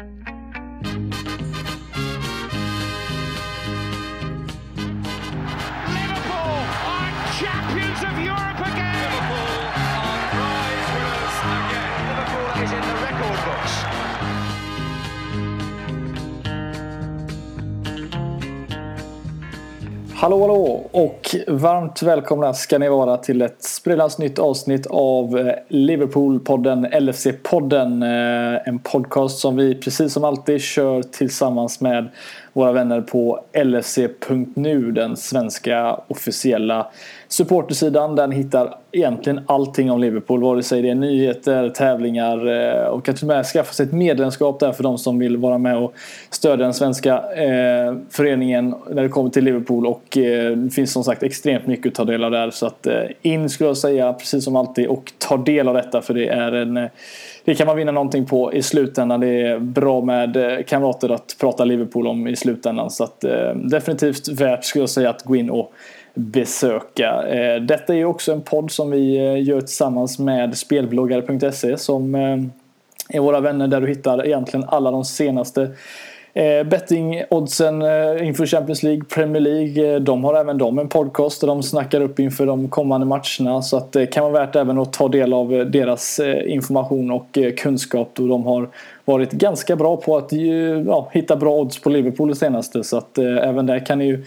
Liverpool are champions of Europe again. Hallå hallå och varmt välkomna ska ni vara till ett sprillans nytt avsnitt av eh, Liverpool-podden LFC-podden. Eh, en podcast som vi precis som alltid kör tillsammans med våra vänner på lsc.nu, den svenska officiella supportersidan där ni hittar egentligen allting om Liverpool. Vare sig det är nyheter, tävlingar eh, och att till och med skaffa sig ett medlemskap där för de som vill vara med och stödja den svenska eh, föreningen när det kommer till Liverpool. Och eh, det finns som sagt extremt mycket att ta del av där. Så att eh, in skulle jag säga precis som alltid och ta del av detta för det är en eh, det kan man vinna någonting på i slutändan. Det är bra med eh, kamrater att prata Liverpool om i slutändan. Så att, eh, definitivt värt skulle jag säga att gå in och besöka. Eh, detta är ju också en podd som vi eh, gör tillsammans med spelbloggare.se som eh, är våra vänner där du hittar egentligen alla de senaste Eh, Bettingoddsen eh, inför Champions League, Premier League. Eh, de har även de en podcast där de snackar upp inför de kommande matcherna. Så att det kan vara värt även att ta del av eh, deras eh, information och kunskap. Då de har varit ganska bra på att ja, hitta bra odds på Liverpool det senaste. Så att eh, även där kan ni ju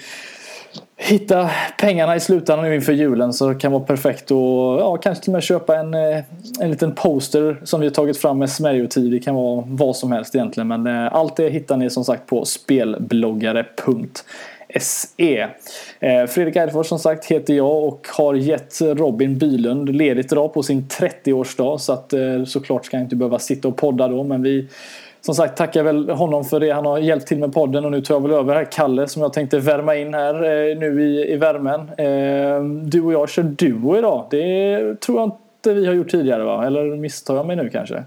hitta pengarna i slutändan nu inför julen så det kan vara perfekt att ja, kanske till och med köpa en, eh, en liten poster som vi har tagit fram med Smerjotid. Det kan vara vad som helst egentligen men eh, allt det hittar ni som sagt på spelbloggare.se Eh, Fredrik Eidfors som sagt heter jag och har gett Robin Bylund ledigt idag på sin 30-årsdag så att eh, såklart ska jag inte behöva sitta och podda då men vi som sagt tackar väl honom för det han har hjälpt till med podden och nu tar jag väl över här Kalle som jag tänkte värma in här eh, nu i, i värmen. Eh, du och jag kör duo idag. Det tror jag inte vi har gjort tidigare va? Eller misstar jag mig nu kanske?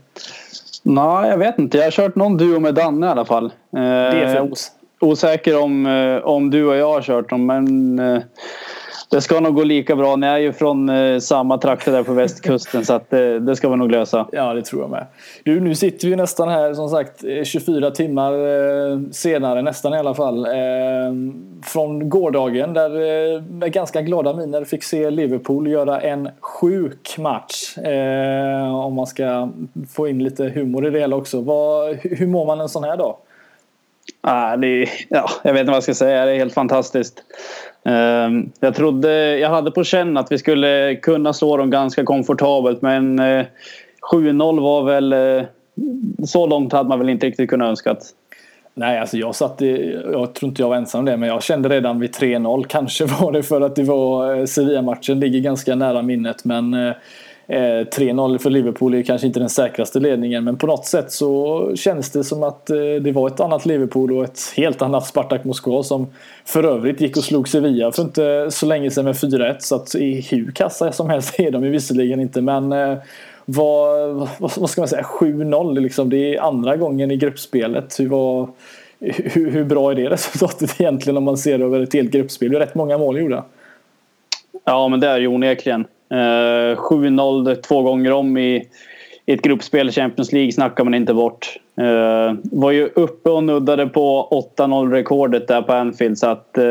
Nej, jag vet inte. Jag har kört någon duo med Danne i alla fall. Det är Eh, os. osäker om, eh, om du och jag har kört dem, men eh, det ska nog gå lika bra. Ni är ju från eh, samma trakter där på västkusten så att, eh, det ska vi nog lösa. Ja, det tror jag med. Du, nu sitter vi nästan här som sagt eh, 24 timmar eh, senare, nästan i alla fall. Eh, från gårdagen där eh, med ganska glada miner fick se Liverpool göra en sjuk match. Eh, om man ska få in lite humor i det hela också. Vad, hur mår man en sån här dag? Ah, det, ja, jag vet inte vad jag ska säga. Det är helt fantastiskt. Ehm, jag trodde, jag hade på känn att vi skulle kunna slå dem ganska komfortabelt men eh, 7-0 var väl... Eh, så långt hade man väl inte riktigt kunnat önskat. Nej, alltså jag satt i, jag tror inte jag var ensam om det, men jag kände redan vid 3-0. Kanske var det för att det var eh, Sevilla-matchen, ligger ganska nära minnet. Men eh, Eh, 3-0 för Liverpool är kanske inte den säkraste ledningen. Men på något sätt så känns det som att eh, det var ett annat Liverpool och ett helt annat Spartak Moskva som för övrigt gick och slog Sevilla för inte så länge sedan med 4-1. Så att i hur kassa som helst är de ju visserligen inte. Men eh, vad, vad, vad ska man säga, 7-0 liksom. Det är andra gången i gruppspelet. Hur, var, hur, hur bra är det resultatet egentligen om man ser över ett helt gruppspel? Det är rätt många mål gjorda. Ja, men det är ju onekligen. Eh, 7-0 två gånger om i, i ett gruppspel i Champions League snackar man inte bort. Eh, var ju uppe och nuddade på 8-0 rekordet där på Anfield så att eh,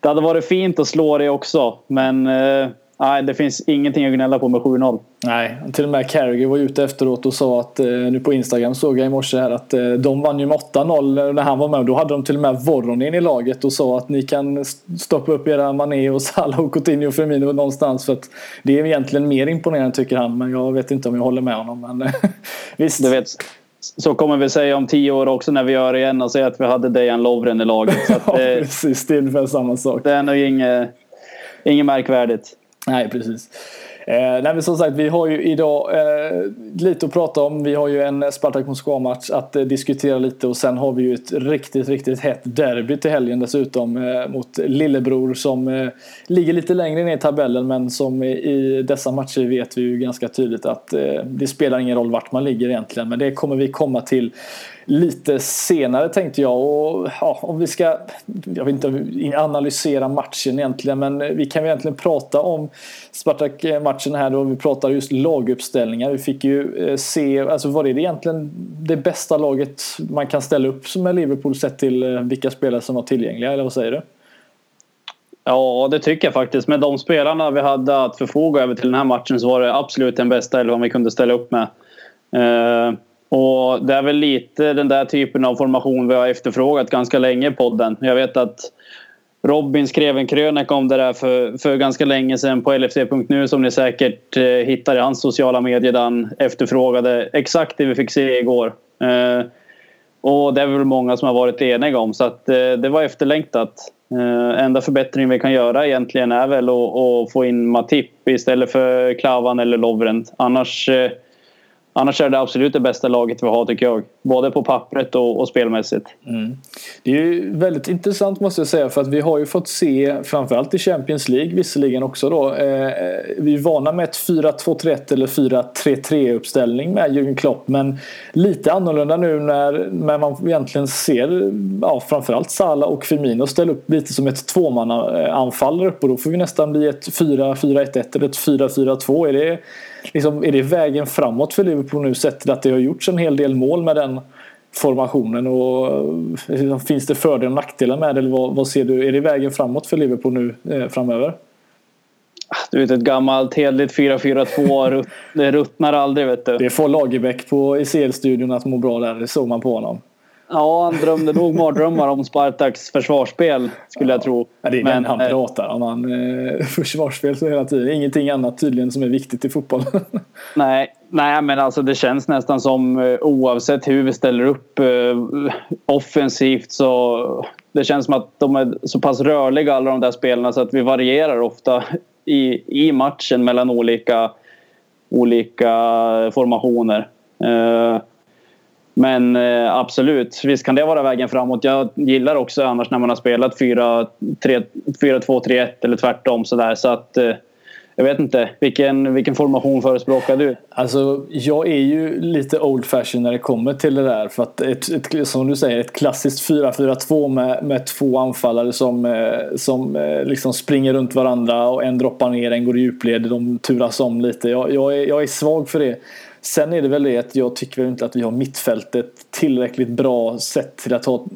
det hade varit fint att slå det också. Men nej, det finns ingenting att gnälla på med 7-0. Nej, till och med Carragher var ute efteråt och sa att, eh, nu på Instagram såg jag i morse här att eh, de vann ju med 8-0 när han var med. Då hade de till och med Voronin i laget och sa att ni kan stoppa upp era Mané och Salah och Coutinho och Firmino någonstans för att det är egentligen mer imponerande tycker han. Men jag vet inte om jag håller med honom. Men visst. Du vet, så kommer vi säga om tio år också när vi gör det igen och säga att vi hade Dejan Lovren i laget. Så att, ja, precis. Det är ungefär samma sak. det är nog inget, inget märkvärdigt. Nej, precis. Eh, nej, men som sagt, vi har ju idag eh, lite att prata om. Vi har ju en Spartak Moskva-match att eh, diskutera lite och sen har vi ju ett riktigt, riktigt hett derby till helgen dessutom eh, mot Lillebror som eh, ligger lite längre ner i tabellen men som i, dessa matcher vet vi ju ganska tydligt att eh, det spelar ingen roll vart man ligger egentligen. Men det kommer vi komma till lite senare tänkte jag. Och, ja, om vi ska, jag vet inte, analysera matchen egentligen men vi kan ju egentligen prata om Spartak-matchen här då vi pratar just laguppställningar. Vi fick ju eh, se, alltså var det egentligen det bästa laget man kan ställa upp med Liverpool sett till eh, vilka spelare som var tillgängliga eller vad säger du? Ja, det tycker jag faktiskt. Med de spelarna vi hade att förfoga över till den här matchen så var det absolut den bästa elvan vi kunde ställa upp med. Eh, och det är väl lite den där typen av formation vi har efterfrågat ganska länge i podden. Jag vet att Robin skrev en krönika om det där för, för ganska länge sedan på LFC.nu som ni säkert eh, hittar i hans sociala medier där han efterfrågade exakt det vi fick se igår. Eh, och det är väl många som har varit eniga om så att eh, det var efterlängtat. Eh, enda förbättringen vi kan göra egentligen är väl att, att få in Matip istället för Klavan eller Lovren. Annars, eh, annars är det absolut det bästa laget vi har tycker jag. Både på pappret och, och spelmässigt. Mm. Det är ju väldigt intressant måste jag säga för att vi har ju fått se framförallt i Champions League visserligen också då. Eh, eh vi är vana med ett 4-2-3-1 eller 4-3-3 uppställning med Jürgen Klopp men lite annorlunda nu när, när man egentligen ser ja, framförallt Salah och Firmino ställa upp lite som ett tvåmannaanfall upp och då får vi nästan bli ett 4-4-1-1 eller ett 4-4-2. Är det, liksom, är det vägen framåt för Liverpool nu sett till att det har gjorts en hel del mål med den formationen? Och, liksom, finns det fördelar och nackdelar med det? Eller vad, vad, ser du? Är det vägen framåt för Liverpool nu eh, framöver? Du vet ett gammalt hederligt 4-4-2 det ruttnar aldrig vet du. Det får Lagerbäck på i CL-studion att må bra där, det såg man på honom. Ja, han drömde nog mardrömmar om Spartaks försvarsspel skulle ja. jag tro. Ja, det är Men, han eh, pratar om. Han, eh, försvarsspel så hela tiden. Ingenting annat tydligen som är viktigt i fotboll. nej, nej, men alltså det känns nästan som eh, oavsett hur vi ställer upp eh, offensivt så det känns som att de är så pass rörliga alla de där spelarna så att vi varierar ofta i, i matchen mellan olika, olika formationer. Eh, men eh, absolut, visst kan det vara vägen framåt. Jag gillar också annars när man har spelat 4-2-3-1 eller tvärtom sådär. Så att eh, jag vet inte, vilken, vilken formation förespråkar du? Alltså, jag är ju lite old fashion när det kommer till det där. För att ett, ett, som du säger, ett klassiskt 4-4-2 med, med två anfallare som, eh, som eh, liksom springer runt varandra och en droppar ner, en går i djupled, de turas om lite. Jag, jag, är, jag är svag för det. Sen är det väl det att jag tycker inte att vi har mittfältet tillräckligt bra sätt till att ha,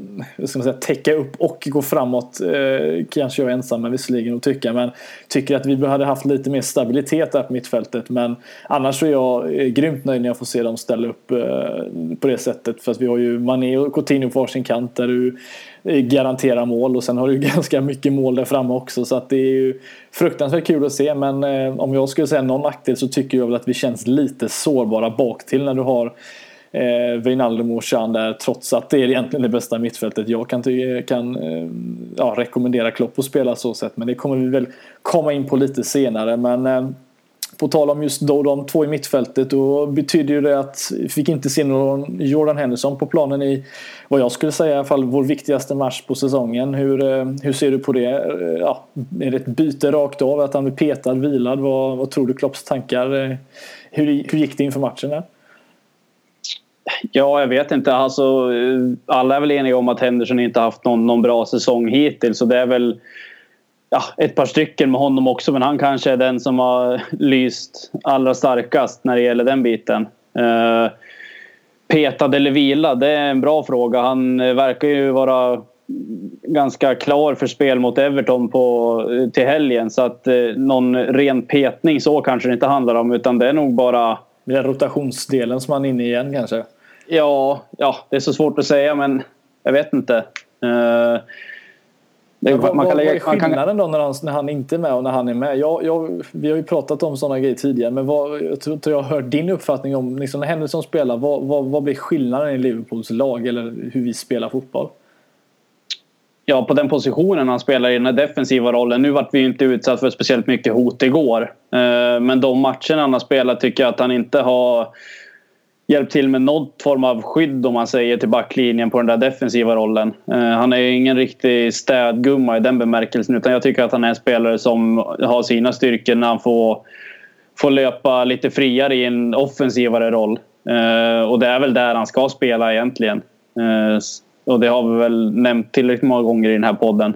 ska man säga, täcka upp och gå framåt. Eh, kanske jag är ensam men visserligen att tycka men tycker att vi hade haft lite mer stabilitet där på mittfältet. Men annars så är jag eh, grymt nöjd när jag får se dem ställa upp eh, på det sättet. För att vi har ju Mané och Coutinho på varsin kant där du Eh, garanterar mål. Och sen har du ganska mycket mål där framme också. Så att det är ju fruktansvärt kul att se. Men eh, om jag skulle säga någon nackdel så tycker jag väl att vi känns lite sårbara bak till när du har eh, Wijnaldum och Chan där. Trots att det är egentligen det bästa mittfältet jag kan, kan eh, ja, rekommendera Klopp att spela så sätt. Men det kommer vi väl komma in på lite senare. Men eh, på tal om just då de två i mittfältet då betyder ju det att vi fick inte se någon Jordan Henderson på planen i vad jag skulle säga i alla fall vår viktigaste match på säsongen. Hur, eh, hur ser du på det? Eh, ja, är det ett byte rakt av? Att han blir petad, vilad? Vad, vad tror du Klopps tankar? Eh, hur, hur gick det inför matchen? Där? Ja, jag vet inte. Alltså, alla är väl eniga om att Henderson inte haft någon, någon bra säsong hittills. Så det är väl ja, ett par stycken med honom också men han kanske är den som har lyst allra starkast när det gäller den biten. Uh, petad eller vila, det är en bra fråga. Han verkar ju vara ganska klar för spel mot Everton på, till helgen så att eh, någon ren petning så kanske det inte handlar om utan det är nog bara... Det är rotationsdelen som han är inne igen kanske? Ja, ja, det är så svårt att säga men jag vet inte. Uh, det, vad, man kan lägga, vad är skillnaden då när han, när han inte är med och när han är med? Jag, jag, vi har ju pratat om sådana grejer tidigare men vad, jag tror inte jag har hört din uppfattning om liksom, när Henderson spelar. Vad, vad, vad blir skillnaden i Liverpools lag eller hur vi spelar fotboll? Ja, på den positionen han spelar i den här defensiva rollen. Nu vart vi ju inte utsatt för speciellt mycket hot igår. Eh, men de matcherna han har spelat tycker jag att han inte har hjälpt till med någon form av skydd om man säger till backlinjen på den där defensiva rollen. Eh, han är ju ingen riktig städgumma i den bemärkelsen utan jag tycker att han är en spelare som har sina styrkor när han får, får löpa lite friare i en offensivare roll. Eh, och det är väl där han ska spela egentligen. Eh, och det har vi väl nämnt tillräckligt många gånger i den här podden.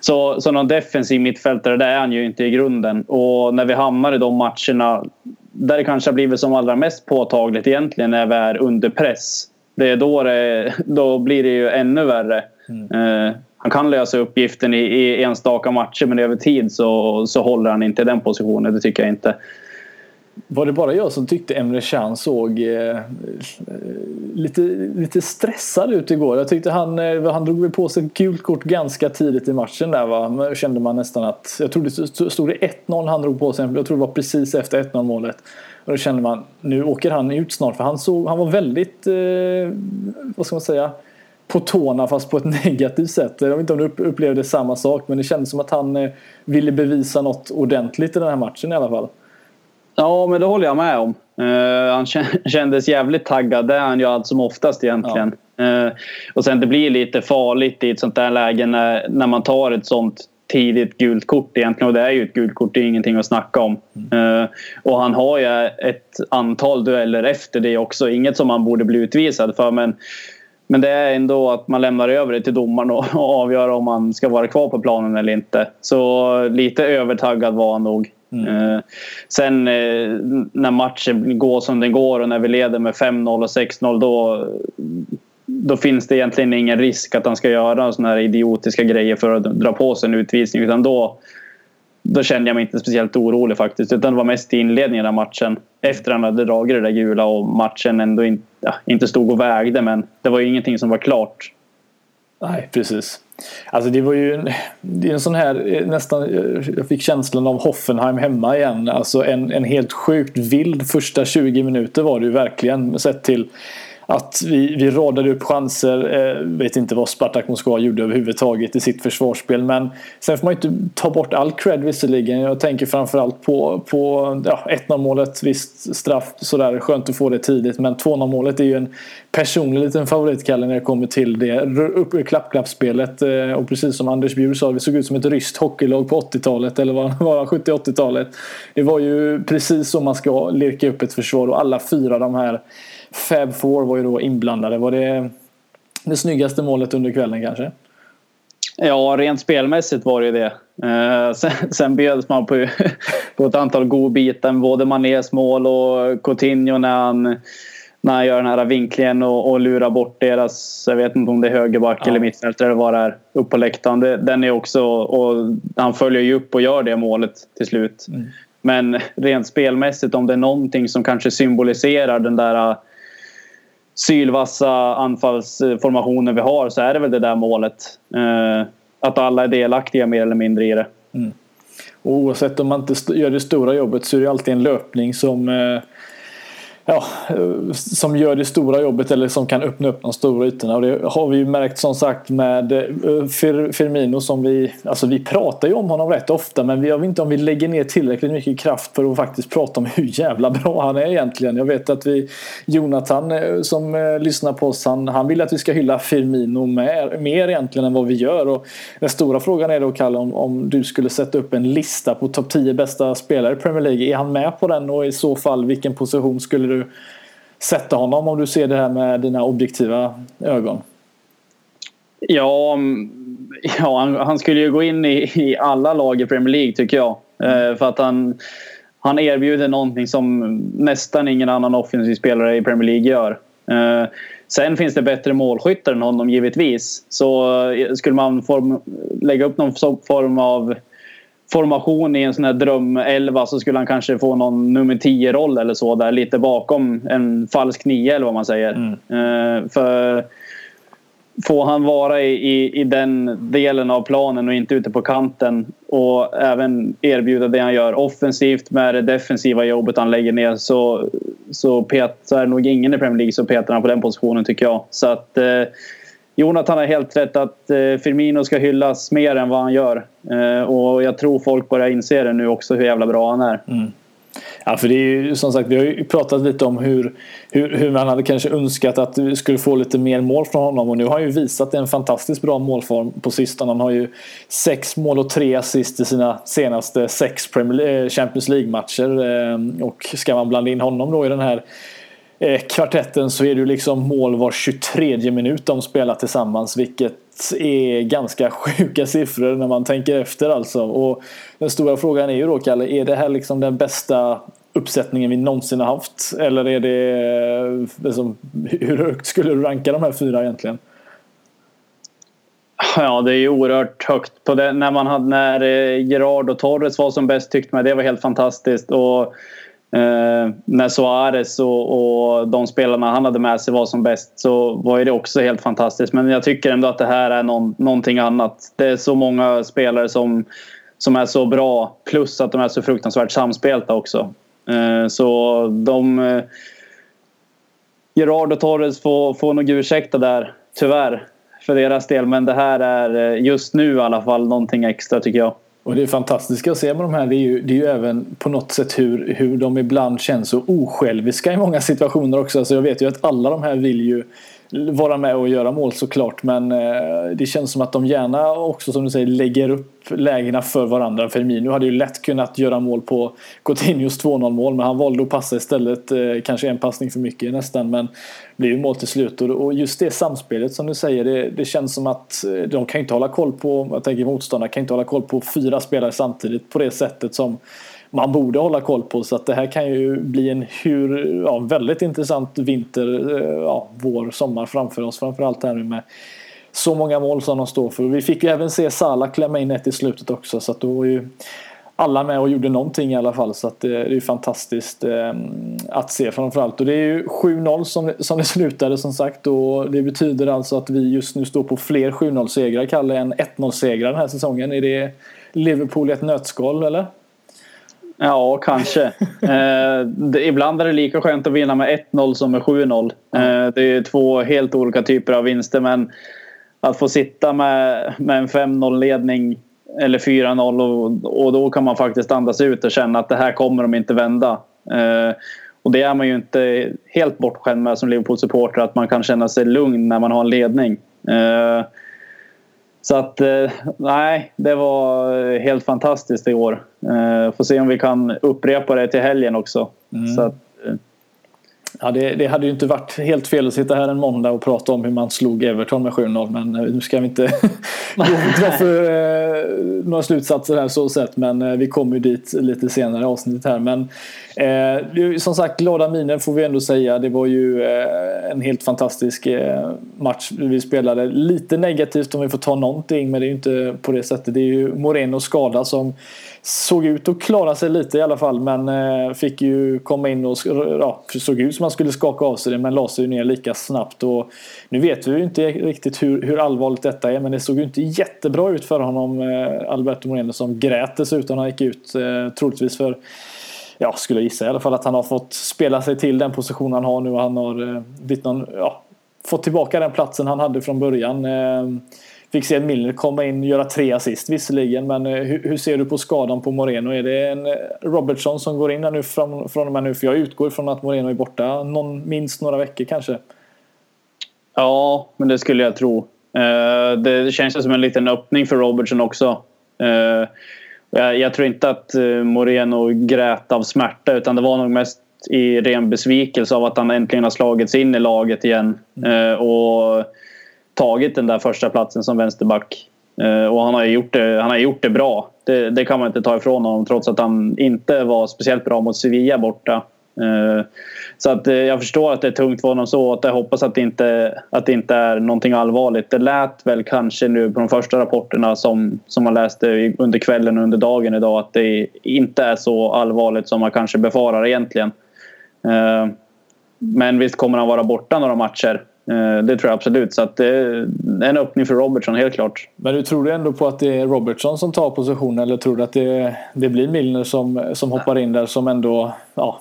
Så, så någon defensiv mittfältare det är han ju inte i grunden. Och när vi hamnar i de matcherna där det kanske har blivit som allra mest påtagligt egentligen när vi är under press. Det är då, det, då blir det ju ännu värre. Mm. Eh, han kan lösa uppgiften i, i enstaka matcher men över tid så, så håller han inte den positionen. Det tycker jag inte. Var det bara jag som tyckte Emre Can såg eh, eh, lite, lite stressad ut igår? Jag tyckte han, eh, han drog på sig ett gult kort ganska tidigt i matchen där va? Kände man nästan att, jag tror det stod det 1-0 han drog på sig, jag tror det var precis efter 1-0 målet. Och då kände man, nu åker han ut snart för han, såg, han var väldigt, eh, vad ska man säga, på tårna fast på ett negativt sätt. Jag vet inte om du upplevde samma sak men det kändes som att han eh, ville bevisa något ordentligt i den här matchen i alla fall. Ja, men det håller jag med om. Uh, han kändes jävligt taggad. Det är han ju allt som oftast egentligen. Ja. Uh, och sen det blir lite farligt i ett sånt där läge när, när man tar ett sånt tidigt gult kort egentligen. Och det är ju ett gult kort, det är ingenting att snacka om. Mm. Uh, och han har ju ett antal dueller efter det också. Inget som han borde bli utvisad för men men det är ändå att man lämnar över det till domaren och, och avgör om man ska vara kvar på planen eller inte. Så lite övertaggad var han nog. Mm. Eh, sen eh, när matchen går som den går och när vi leder med 5-0 och 6-0 då, då finns det egentligen ingen risk att han ska göra såna här idiotiska grejer för att dra på sig en utvisning. Utan då, då kände jag mig inte speciellt orolig faktiskt. Utan det var mest i inledningen av matchen. Efter han hade dragit det där gula och matchen ändå in, ja, inte stod och vägde. Men det var ju ingenting som var klart. Nej, precis. Alltså det var ju en, det är en sån här eh, nästan, eh, jag fick känslan av Hoffenheim hemma igen. Alltså en, en helt sjukt vild första 20 minuter var det ju verkligen sett till att vi, vi radade upp chanser. Eh, vet inte vad Spartak Moskva gjorde överhuvudtaget i sitt försvarsspel. Men sen får man ju inte ta bort all cred visserligen. Jag tänker framförallt på, på ja, 1-0 målet. Visst straff sådär skönt att få det tidigt. Men 2-0 målet är ju en personlig liten favoritkalle när det kommer till det upp, i klappklappspelet Eh, och precis som Anders Bjur sa, vi såg ut som ett ryskt hockeylag på 80-talet. Eller vad var 70-80-talet. Det var ju precis så man ska lirka upp ett försvar. Och alla fyra de här Fab Four var ju då inblandade. Var det det snyggaste målet under kvällen kanske? Ja, rent spelmässigt var det ju det. Eh, sen, sen bjöds man på, på ett antal godbitar. Både Manés mål och Coutinho när han, när han gör den här vinklingen och, och lurar bort deras, jag vet inte om det är högerback ja. eller mittfältare eller vad det är, upp på läktaren. Det, den är också, och han följer ju upp och gör det målet till slut. Mm. Men rent spelmässigt om det är någonting som kanske symboliserar den där sylvassa anfallsformationer vi har så är det väl det där målet. Eh, att alla är delaktiga mer eller mindre i det. Mm. oavsett om man inte gör det stora jobbet så är det alltid en löpning som eh, ja, eh, som gör det stora jobbet eller som kan öppna upp de stora ytorna. Och det har vi ju märkt som sagt med eh, Firmino som vi, alltså vi pratar ju om honom rätt ofta men jag vet inte om vi lägger ner tillräckligt mycket kraft för att faktiskt prata om hur jävla bra han är egentligen. Jag vet att vi, Jonathan eh, som eh, lyssnar på oss, han, han vill att vi ska hylla Firmino mer, mer egentligen än vad vi gör. Och den stora frågan är då Kalle om, om du skulle sätta upp en lista på topp 10 bästa spelare i Premier League. Är han med på den och i så fall vilken position skulle du du sätta honom om du ser det här med dina objektiva ögon? Ja, mm, ja han, han skulle ju gå in i, i, alla lag i Premier League tycker jag. Mm. Eh, för att han, han erbjuder någonting som nästan ingen annan offensiv spelare i Premier League gör. Eh, sen finns det bättre målskyttar än honom givetvis. Så eh, skulle man form, lägga upp någon form av formation i en sån här drömelva så skulle han kanske få någon nummer 10-roll eller så där lite bakom en falsk 9 eller vad man säger. Mm. Uh, för Får han vara i, i, i, den delen av planen och inte ute på kanten och även erbjuda det han gör offensivt med det defensiva jobbet han lägger ner så, så, pet, så är det nog ingen i Premier League som petar han på den positionen tycker jag. Så att uh, Jonathan har helt rätt att eh, Firmino ska hyllas mer än vad han gör. Eh, och jag tror folk börjar inse det nu också hur jävla bra han är. Mm. Ja, för det är ju som sagt, vi har ju pratat lite om hur, hur, hur man hade kanske önskat att vi skulle få lite mer mål från honom och nu har han ju visat en fantastiskt bra målform på sistone. Han har ju sex mål och tre assist i sina senaste sex eh, Champions League-matcher och ska man blanda in honom då i den här Eh, kvartetten så är det ju liksom mål var 23 minut de spelar tillsammans. Vilket är ganska sjuka siffror när man tänker efter alltså. Och den stora frågan är ju då Kalle, är det här liksom den bästa uppsättningen vi någonsin har haft? Eller är det eh, liksom, hur högt skulle du ranka de här fyra egentligen? Ja, det är ju oerhört högt. På det, när, man hade, när eh, Gerard och Torres var som bäst tyckte man det var helt fantastiskt. Och eh, när Suarez och, och, de spelarna han hade med sig var som bäst så var det också helt fantastiskt. Men jag tycker ändå att det här är någon, någonting annat. Det är så många spelare som, som är så bra plus att de är så fruktansvärt samspelta också. Eh, så de... Eh, Gerard och Torres får, får nog ursäkta där, tyvärr för deras del. Men det här är eh, just nu i alla fall någonting extra tycker jag. Och det fantastiska att se med de här det är ju, det är ju även på något sätt hur, hur de ibland känns så osjälviska i många situationer också. Alltså jag vet ju att alla de här vill ju vara med och göra mål såklart men eh, det känns som att de gärna också som du säger lägger upp lägena för varandra. Firmino hade ju lätt kunnat göra mål på Coutinhos 2-0 mål men han valde att passa istället. Eh, kanske en passning för mycket nästan men blev ju mål till slut. Och just det samspelet som du säger det, det känns som att eh, de kan inte hålla koll på, jag tänker motståndarna kan inte hålla koll på fyra spelare samtidigt på det sättet som man borde hålla koll på. Så att det här kan ju bli en hur, ja, väldigt intressant vinter, eh, ja, vår, sommar framför oss. Framförallt här nu med så många mål som de står för. Vi fick ju även se Salah klämma in ett i slutet också. Så att då var ju alla med och gjorde någonting i alla fall. Så att eh, det, är ju fantastiskt eh, att se framförallt. Och det är ju 7-0 som, som det slutade som sagt. Och det betyder alltså att vi just nu står på fler 7-0 segrar, Kalle, än 1-0 segrar den här säsongen. Är det Liverpool i ett nötskal eller? Ja, kanske. eh, det, ibland är det lika skönt att vinna med 1-0 som med 7-0. Eh, det är två helt olika typer av vinster men att få sitta med, med en 5-0-ledning eller 4-0 och, och då kan man faktiskt andas ut och känna att det här kommer de inte vända. Eh, och det är man ju inte helt bortskämd med som Liverpool-supporter att man kan känna sig lugn när man har en ledning. Eh, så att eh, nej, det var helt fantastiskt i år. Eh, får se om vi kan upprepa det till helgen också. Mm. Så att, eh. Ja, det, det, hade ju inte varit helt fel att sitta här en måndag och prata om hur man slog Everton med 7-0 men nu ska vi inte dra för eh, några slutsatser här så sett men eh, vi kommer ju dit lite senare i avsnittet här men eh, som sagt glada miner får vi ändå säga det var ju eh, en helt fantastisk eh, match vi spelade lite negativt om vi får ta någonting men det är ju inte på det sättet det är ju Moreno skada som såg ut att klara sig lite i alla fall men eh, fick ju komma in och ja, såg ut som han skulle skaka av sig det men la sig ju ner lika snabbt. Och nu vet vi ju inte riktigt hur, hur allvarligt detta är men det såg ju inte jättebra ut för honom eh, Alberto Moreno som grät dessutom. Han gick ut eh, troligtvis för jag skulle gissa i alla fall att han har fått spela sig till den position han har nu och han har eh, någon, ja, fått tillbaka den platsen han hade från början. Eh, fick se Milner komma in och göra tre assist visserligen. Men eh, hur, hur, ser du på skadan på Moreno? Är det en eh, Robertson som går in där nu från, från och med nu? För jag utgår från att Moreno är borta någon, minst några veckor kanske. Ja, men det skulle jag tro. Det känns som en liten öppning för Robertson också. Jag, jag, tror inte att Moreno grät av smärta utan det var nog mest i ren besvikelse av att han äntligen har slagits in i laget igen. Uh, och tagit den där första platsen som vänsterback. Eh, och han har gjort det, han har gjort det bra. Det, det, kan man inte ta ifrån honom trots att han inte var speciellt bra mot Sevilla borta. Eh, så att eh, jag förstår att det är tungt för honom så. Att jag hoppas att det, inte, att det inte är någonting allvarligt. Det lät väl kanske nu på de första rapporterna som, som man läste under kvällen och under dagen idag att det inte är så allvarligt som man kanske befarar egentligen. Eh, men visst kommer han vara borta några matcher. Det tror jag absolut. Så att det är en öppning för Robertson, helt klart. Men du tror du ändå på att det är Robertson som tar positionen eller tror du att det, det blir Milner som, som hoppar in där som ändå ja,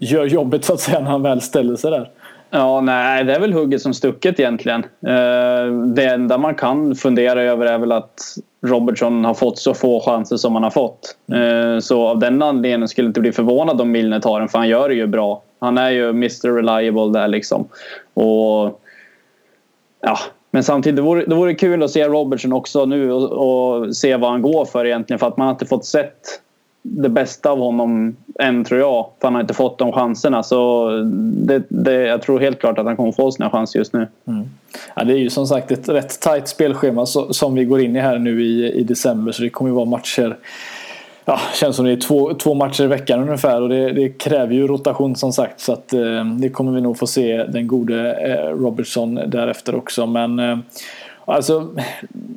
gör jobbet så att säga när han väl ställer sig där? Ja, nej, det är väl hugget som stucket egentligen. Eh, det enda man kan fundera över är väl att Robertson har fått så få chanser som han har fått. Eh, så av den anledningen skulle jag inte bli förvånad om Milner tar den för han gör det ju bra. Han är ju Mr Reliable där liksom. Och ja, men samtidigt, det vore, det vore kul att se Robertson också nu och, och, se vad han går för egentligen. För att man har inte fått sett det bästa av honom än tror jag. För han har inte fått de chanserna. Så det, det, jag tror helt klart att han kommer få sina chanser just nu. Mm. Ja, det är ju som sagt ett rätt tajt spelschema som vi går in i här nu i, i december. Så det kommer ju vara matcher ja, känns som det är två, två matcher i veckan ungefär och det, det kräver ju rotation som sagt. Så att, eh, det kommer vi nog få se den gode eh, Robertson därefter också. Men eh, alltså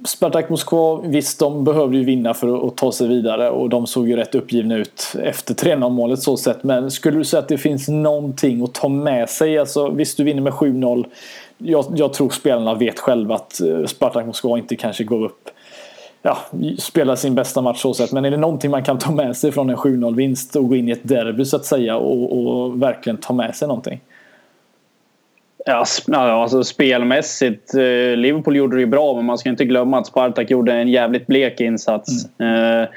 Spartak Moskva, visst de behövde ju vinna för att, ta sig vidare och de såg ju rätt uppgivna ut efter 3-0 målet så sett. Men skulle du säga att det finns någonting att ta med sig? Alltså, visst du vinner med 7-0. Jag, jag tror spelarna vet själva att eh, Spartak Moskva inte kanske går upp ja, spela sin bästa match så sett. Men är det någonting man kan ta med sig från en 7-0 vinst och gå in i ett derby så att säga och, och verkligen ta med sig någonting? Ja, alltså spelmässigt. Eh, Liverpool gjorde det ju bra men man ska inte glömma att Spartak gjorde en jävligt blek insats. Mm. Eh,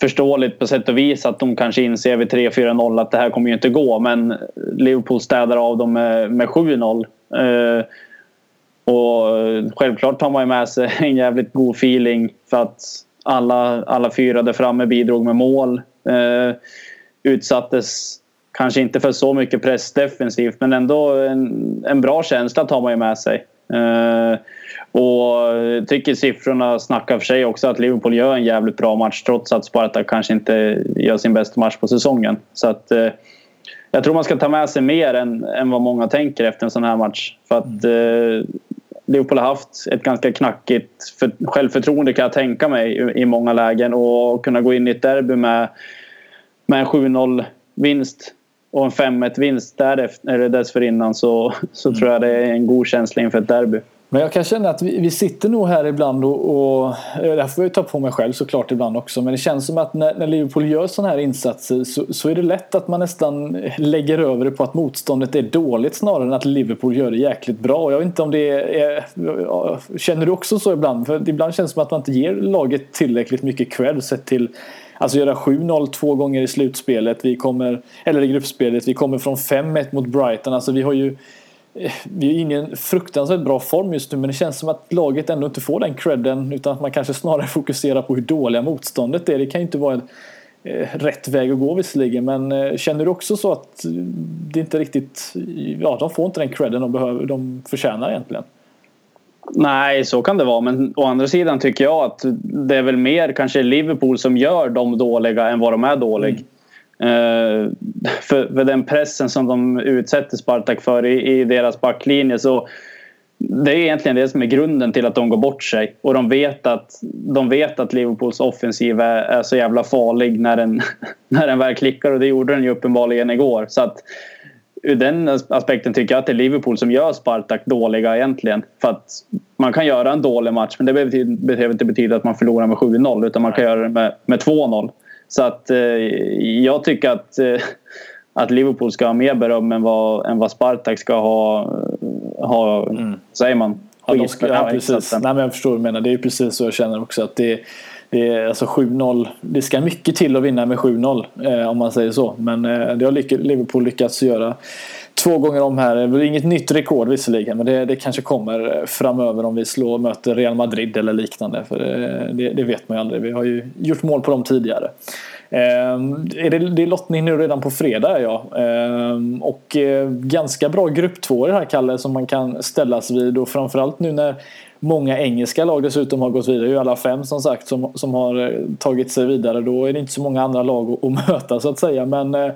förståeligt på sätt och vis att de kanske inser vid 3-4-0 att det här kommer ju inte gå men Liverpool städar av dem med, med 7-0. Eh, och självklart tar man ju med sig en jävligt god feeling för att alla, alla fyra där framme bidrog med mål. Eh, utsattes kanske inte för så mycket press defensivt men ändå en, en bra känsla tar man ju med sig. Eh, och tycker siffrorna snackar för sig också att Liverpool gör en jävligt bra match trots att Sparta kanske inte gör sin bästa match på säsongen. Så att, eh, jag tror man ska ta med sig mer än, än vad många tänker efter en sån här match. För att eh, Liverpool har haft ett ganska knackigt för, självförtroende kan jag tänka mig i, i många lägen och kunna gå in i ett derby med, med en 7-0 vinst och en 5-1 vinst därefter, eller dessförinnan så, så mm. tror jag det är en god känsla inför ett derby. Men jag kan känna att vi, vi sitter nog här ibland och, och eh, det här får jag ta på mig själv såklart ibland också. Men det känns som att när, när Liverpool gör sådana här insatser så, så, är det lätt att man nästan lägger över det på att motståndet är dåligt snarare än att Liverpool gör det jäkligt bra. Jag vet inte om det är... Känner du också så ibland? För ibland känns det som att man inte ger laget tillräckligt mycket cred sett till Alltså göra 7-0 två gånger i slutspelet. Vi kommer, eller i gruppspelet. Vi kommer från 5-1 mot Brighton. Alltså vi har ju eh, vi är inne i en fruktansvärt bra form just nu men det känns som att laget ändå inte får den credden utan att man kanske snarare fokuserar på hur dåliga motståndet är. Det kan ju inte vara en, eh, rätt väg att gå visserligen men eh, känner du också så att det inte riktigt, ja de får inte den credden de, behöver, de förtjänar egentligen? Nej, så kan det vara. Men å andra sidan tycker jag att det är väl mer kanske Liverpool som gör dem dåliga än vad de är dåliga. Mm. Eh, för, för, den pressen som de utsätter Spartak för i, i, deras backlinje så det är egentligen det som är grunden till att de går bort sig. Och de vet att, de vet att Liverpools offensiv är, är så jävla farlig när den, när den väl klickar och det gjorde den ju uppenbarligen igår. Så att ur den aspekten tycker jag att det är Liverpool som gör Spartak dåliga egentligen. För att man kan göra en dålig match men det behöver inte betyda att man förlorar med 7-0 utan man kan göra det med, med 2-0. Så att eh, jag tycker att, eh, att Liverpool ska ha mer beröm än vad, än vad Spartak ska ha, ha mm. säger man? Ja, de ska, ja, precis. Nej, men jag förstår vad du menar. Det är precis så jag känner också. att det det är alltså 7-0. Det ska mycket till att vinna med 7-0 eh, om man säger så. Men eh, det har Liverpool lyckats göra två gånger om här. Det är inget nytt rekord visserligen men det, det kanske kommer eh, framöver om vi slår, möter Real Madrid eller liknande. För eh, det, det, vet man ju aldrig. Vi har ju gjort mål på dem tidigare. Eh, är det, det är lottning nu redan på fredag ja. Eh, och eh, ganska bra grupp två i det här Kalle som man kan ställas vid och framförallt nu när många engelska lag dessutom har gått vidare. Det är ju alla fem som sagt som, som har eh, tagit sig vidare. Då är det inte så många andra lag att, att möta så att säga. Men eh,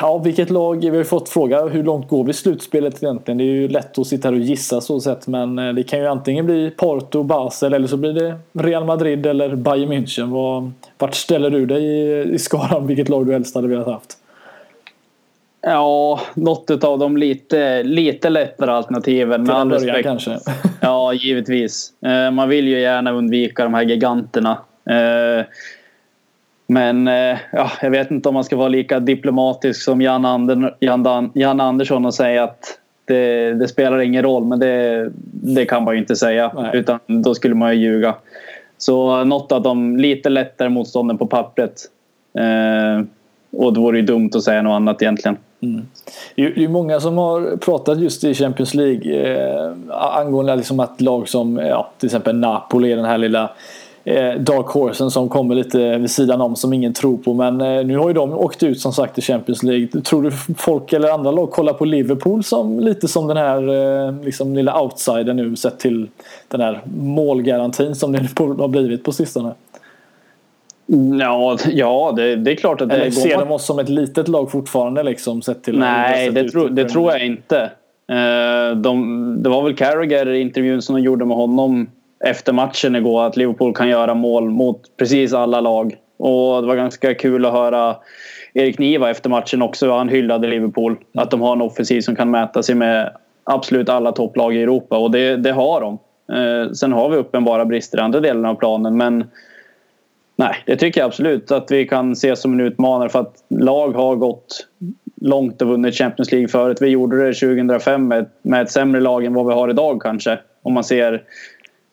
Ja, vilket lag? Vi har fått fråga hur långt går vi i slutspelet egentligen? Det är ju lätt att sitta här och gissa så sett men eh, det kan ju antingen bli Porto, Basel eller så blir det Real Madrid eller Bayern München. Var, vart ställer du dig i, i skalan? Vilket lag du helst hade velat haft? Ja, något av de lite, lite lättare alternativen. Till en början kanske? Ja, givetvis. Eh, man vill ju gärna undvika de här giganterna. Eh, men eh, ja, jag vet inte om man ska vara lika diplomatisk som Jan, Ander, Jan, Jan Andersson och säga att det, det, spelar ingen roll. Men det, det kan man ju inte säga. Nej. Utan då skulle man ju ljuga. Så något av de lite lättare motstånden på pappret. Och det vore ju dumt att säga något annat egentligen. Mm. Det är många som har pratat just i Champions League eh, angående liksom att lag som eh, ja, till exempel Napoli, den här lilla eh, Dark Horsen som kommer lite vid sidan om som ingen tror på. Men eh, nu har ju de åkt ut som sagt i Champions League. Tror du folk eller andra lag kollar på Liverpool som lite som den här eh, liksom lilla outsider nu sett till den här målgarantin som det har blivit på sistone? Ja, ja det, det är klart att det Eller ser de oss som ett litet lag fortfarande liksom sett till Nej, det, tro, det tror jag inte. Eh, de, det var väl Carragher i intervjun som de gjorde med honom efter matchen igår att Liverpool kan göra mål mot precis alla lag. Och det var ganska kul att höra Erik Niva efter matchen också. Han hyllade Liverpool. Att de har en offensiv som kan mäta sig med absolut alla topplag i Europa och det, det har de. Eh, sen har vi uppenbara brister i andra delen av planen men Nej, det tycker jag absolut att vi kan se som en utmanare för att lag har gått långt och vunnit Champions League förut. Vi gjorde det 2005 med, med ett sämre lag än vad vi har idag kanske. Om man ser,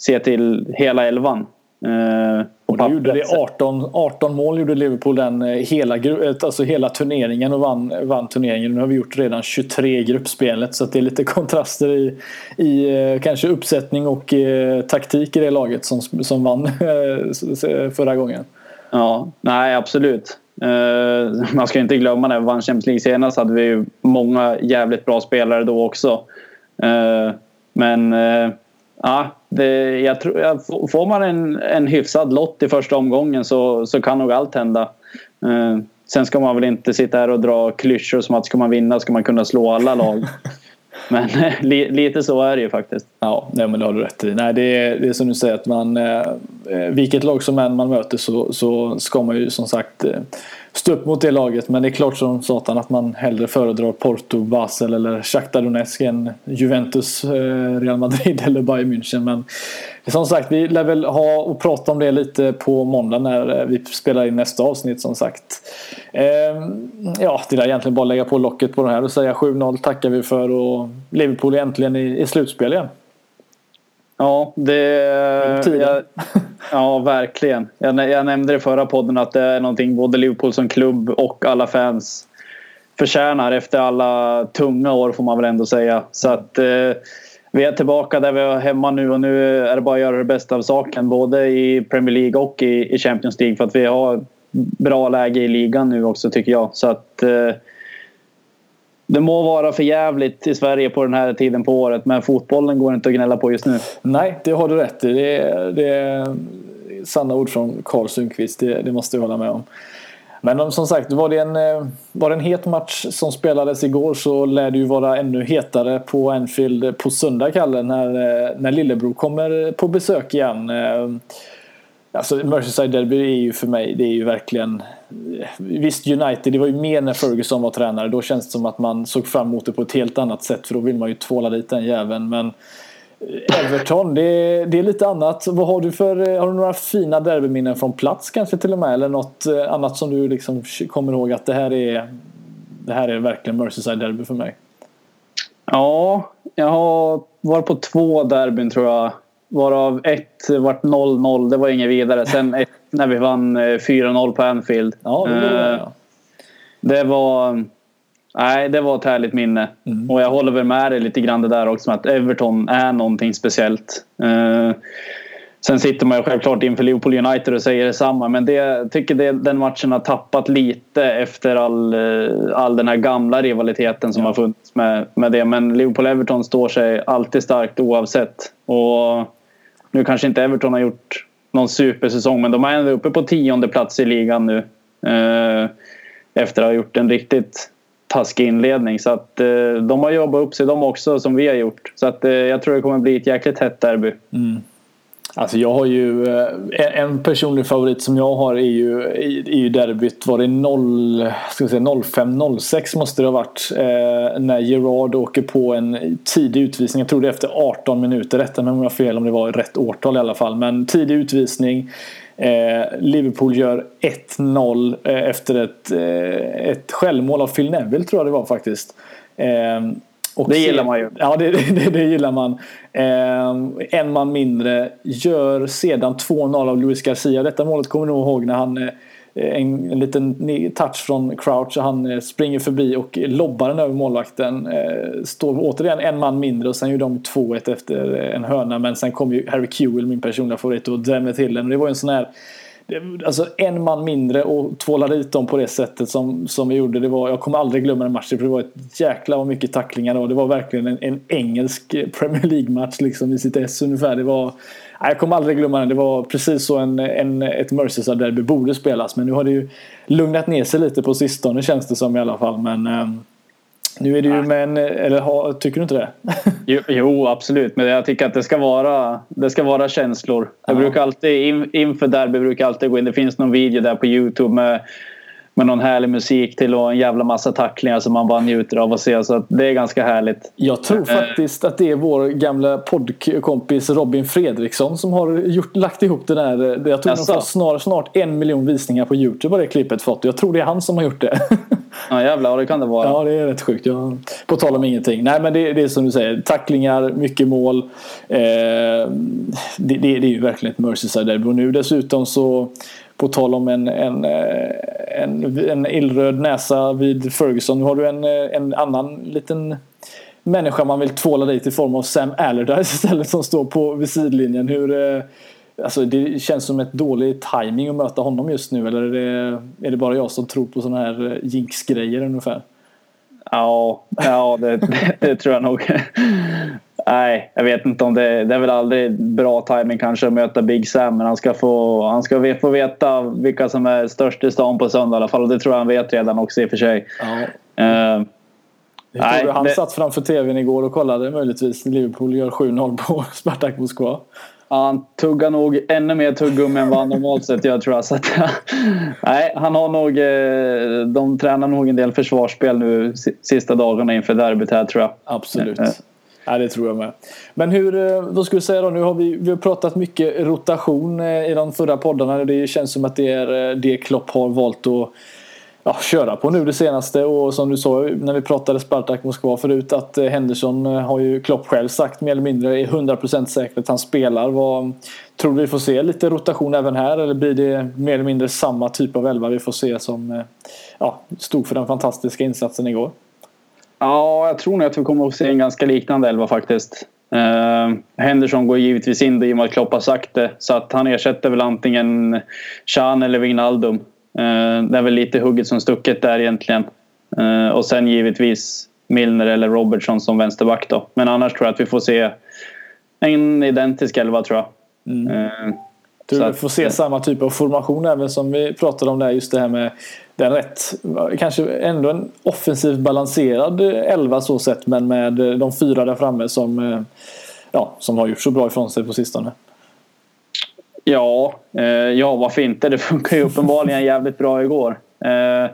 ser till hela elvan. Eh, och då gjorde det 18, 18 mål gjorde Liverpool den eh, hela, alltså hela turneringen och vann, vann turneringen. Nu har vi gjort redan 23 i gruppspelet så det är lite kontraster i, i eh, kanske uppsättning och eh, taktik i det laget som, som vann eh, förra gången. Ja, nej absolut. Uh, man ska inte glömma när vi vann Champions League senast hade vi många jävligt bra spelare då också. Uh, men ja, det, jag tror, jag, får man en, en hyfsad lott i första omgången så, så kan nog allt hända. sen ska man väl inte sitta här och dra klyschor som att ska man vinna ska man kunna slå alla lag. Men li, lite så är det ju faktiskt. Ja, nej, men det har du rätt i. Nej, det, är, det är som du säger att man, eh, vilket lag som än man möter så, så ska man ju som sagt eh, stå upp mot det laget. Men det är klart som satan att man hellre föredrar Porto, Basel eller Shakhtar Donetsk än Juventus, eh, Real Madrid eller Bayern München. Men som sagt, vi lär väl ha och prata om det lite på måndag när eh, vi spelar in nästa avsnitt som sagt. Ehm, ja, det är egentligen bara att lägga på locket på det här och säga 7-0 tackar vi för och Liverpool är äntligen i slutspel igen. Ja, det... Jag, ja, verkligen. Jag, jag nämnde i förra podden att det är någonting både Liverpool som klubb och alla fans förtjänar efter alla tunga år får man väl ändå säga. Så att eh, vi är tillbaka där vi är hemma nu och nu är det bara att göra det bästa av saken. Både i Premier League och i, i Champions League för att vi har bra läge i ligan nu också tycker jag. Så att eh, det må vara för jävligt i Sverige på den här tiden på året men fotbollen går inte att gnälla på just nu. Nej, det har du rätt i. Det är, det är sanna ord från Karl Sundqvist. Det, det måste jag hålla med om. Men som sagt, var det, en, eh, var det en het match som spelades igår så lär det ju vara ännu hetare på Anfield på söndag, Kalle, när, eh, när Lillebro kommer på besök igen. Eh, alltså Merseyside Derby är ju för mig, det är ju verkligen... Visst United, det var ju mer när Ferguson var tränare. Då känns det som att man såg fram emot det på ett helt annat sätt för då vill man ju tvåla dit den jäveln. Men eh, Everton, det är, det är lite annat. Vad har du för, eh, har du några fina derbyminnen från plats kanske till och med? Eller något eh, annat som du liksom kommer ihåg att det här är, det här är verkligen Merseyside derby för mig? Ja, jag har varit på två derbyn tror jag. Varav ett vart 0-0, det var inget vidare. Sen ett när vi vann 4-0 eh, på Anfield. Ja, det var det. Ja. Det var Nej, det var ett härligt minne. Mm. Och jag håller väl med dig lite grann det där också att Everton är någonting speciellt. Uh, sen sitter man ju självklart inför Liverpool United och säger detsamma. Men det, jag tycker det, den matchen har tappat lite efter all, all den här gamla rivaliteten som ja. har funnits med, med det. Men Liverpool-Everton står sig alltid starkt oavsett. Och nu kanske inte Everton har gjort någon supersäsong men de är ändå uppe på tionde plats i ligan nu. Eh, efter att ha gjort en riktigt taskig inledning. Så att eh, de har jobbat upp sig de också som vi har gjort. Så att eh, jag tror det kommer bli ett jäkligt hett derby. Mm. Alltså jag har ju eh, en personlig favorit som jag har är ju, är ju derbyt. Var det 0, ska 05-06 måste det ha varit. Eh, när Gerard åker på en tidig utvisning. Jag tror det är efter 18 minuter. Rätta mig om jag har fel om det var rätt årtal i alla fall. Men tidig utvisning. Eh, Liverpool gör 1-0 eh, efter ett, eh, ett självmål av Phil Neville tror jag det var faktiskt. Eh, och det gillar man ju. Ja, det, det, det gillar man. en man mindre gör sedan 2-0 av Luis Garcia. Detta målet kommer ni nog ihåg när han en, en liten touch från Crouch och han eh, springer förbi och lobbar den över målvakten. Eh, står återigen en man mindre och sen gör de 2-1 efter en hörna men sen kom ju Harry Kewell, min personliga favorit, och drämde till den. Det var en sån här Alltså en man mindre och tvålade dit dem på det sättet som, som vi gjorde. Det var, jag kommer aldrig glömma den matchen för det var ett jäkla vad mycket tacklingar och det var verkligen en, en engelsk Premier League-match liksom i sitt S ungefär. Det var, nej, jag kommer aldrig glömma den. Det var precis så en, en, ett Merseyside-derby borde spelas. Men nu har det ju lugnat ner sig lite på sistone känns det som i alla fall. Men, ehm, nu är det ju men eller ha, tycker du inte det? jo, jo, absolut. Men jag tycker att det ska vara, det ska vara känslor. Jag ja. brukar alltid, in, inför derby brukar jag alltid gå in. Det finns någon video där på Youtube med, med någon härlig musik till och en jävla massa tacklingar som man bara njuter av att se. Så det är ganska härligt. Jag tror eh. faktiskt att det är vår gamla poddkompis Robin Fredriksson som har gjort, lagt ihop det där. Jag tror de får snart, snart en miljon visningar på Youtube har det klippet fått. Jag tror det är han som har gjort det. Ja jävlar, det kan det vara. Ja det är rätt sjukt. Ja. På tal om ingenting. Nej men det, det är som du säger. Tacklingar, mycket mål. Eh, det, det, det, är ju verkligen ett Merseyside-derby. Och nu dessutom så på tal om en, en, eh, en, en illröd näsa vid Ferguson. Nu har du en, eh, en annan liten människa man vill tvåla dit i form av Sam Allardyce istället som står på vid sidlinjen. Hur, eh, Alltså det känns som ett dålig timing att möta honom just nu eller är det, är det bara jag som tror på sådana här eh, jinx-grejer ungefär? Ja, ja det, det, tror jag nog. Nej, jag vet inte om det, det är väl aldrig bra timing kanske att möta Big Sam men han ska få, han ska få veta vilka som är störst i stan på söndag i alla fall och det tror jag han vet redan också i och för sig. Ja. Uh, Nej, han det... satt framför tvn igår och kollade möjligtvis Liverpool gör 7-0 på Spartak Moskva. Ja, han tuggar nog ännu mer tuggummi än vad han normalt sett gör tror jag. Så att, nej, han har nog, eh, de tränar nog en del försvarsspel nu sista dagarna inför derbyt här tror jag. Absolut. Ja, det tror jag med. Men hur, eh, vad skulle du säga då? Nu har vi, vi har pratat mycket rotation i de förra poddarna. Det känns som att det är det Klopp har valt att ja, köra på nu det senaste och som du sa när vi pratade Spartak Moskva förut att eh, Henderson eh, har ju Klopp själv sagt mer eller mindre är 100% säkert att han spelar. Vad, tror du vi får se lite rotation även här eller blir det mer eller mindre samma typ av elva vi får se som eh, ja, stod för den fantastiska insatsen igår? Ja, jag tror nog att vi kommer att se en ganska liknande elva faktiskt. Uh, Henderson går givetvis in i och med att Klopp har sagt det. Så att han ersätter väl antingen Chan eller Wijnaldum. Eh, det är väl lite hugget som stucket där egentligen. Eh, och sen givetvis Milner eller Robertson som vänsterback då. Men annars tror jag att vi får se en identisk elva tror jag. Mm. Eh, du att, får se samma typ av formation även som vi pratade om där. Just det här med den rätt, kanske ändå en offensivt balanserad elva så sett. Men med de fyra där framme som, ja, som har gjort så bra ifrån sig på sistone. Ja, eh, ja varför inte? Det funkar ju uppenbarligen jävligt bra igår. Eh,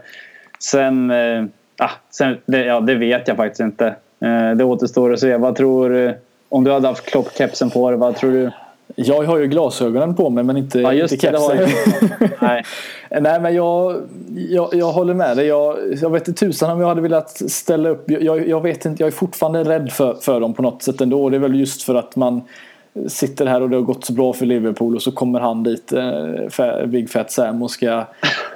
sen, eh, ah, sen det, ja, det vet jag faktiskt inte. Eh, det återstår att se. Vad tror Om du hade haft kloppkepsen på dig, vad tror du? Jag har ju glasögonen på mig men inte, ja, just inte kepsen. Nej. Nej men jag, jag, jag håller med dig. Jag, jag vet inte tusan om jag hade velat ställa upp. Jag, jag vet inte, jag är fortfarande rädd för, för dem på något sätt ändå. Det är väl just för att man sitter här och det har gått så bra för Liverpool och så kommer han dit, eh, Big Fat Sam och ska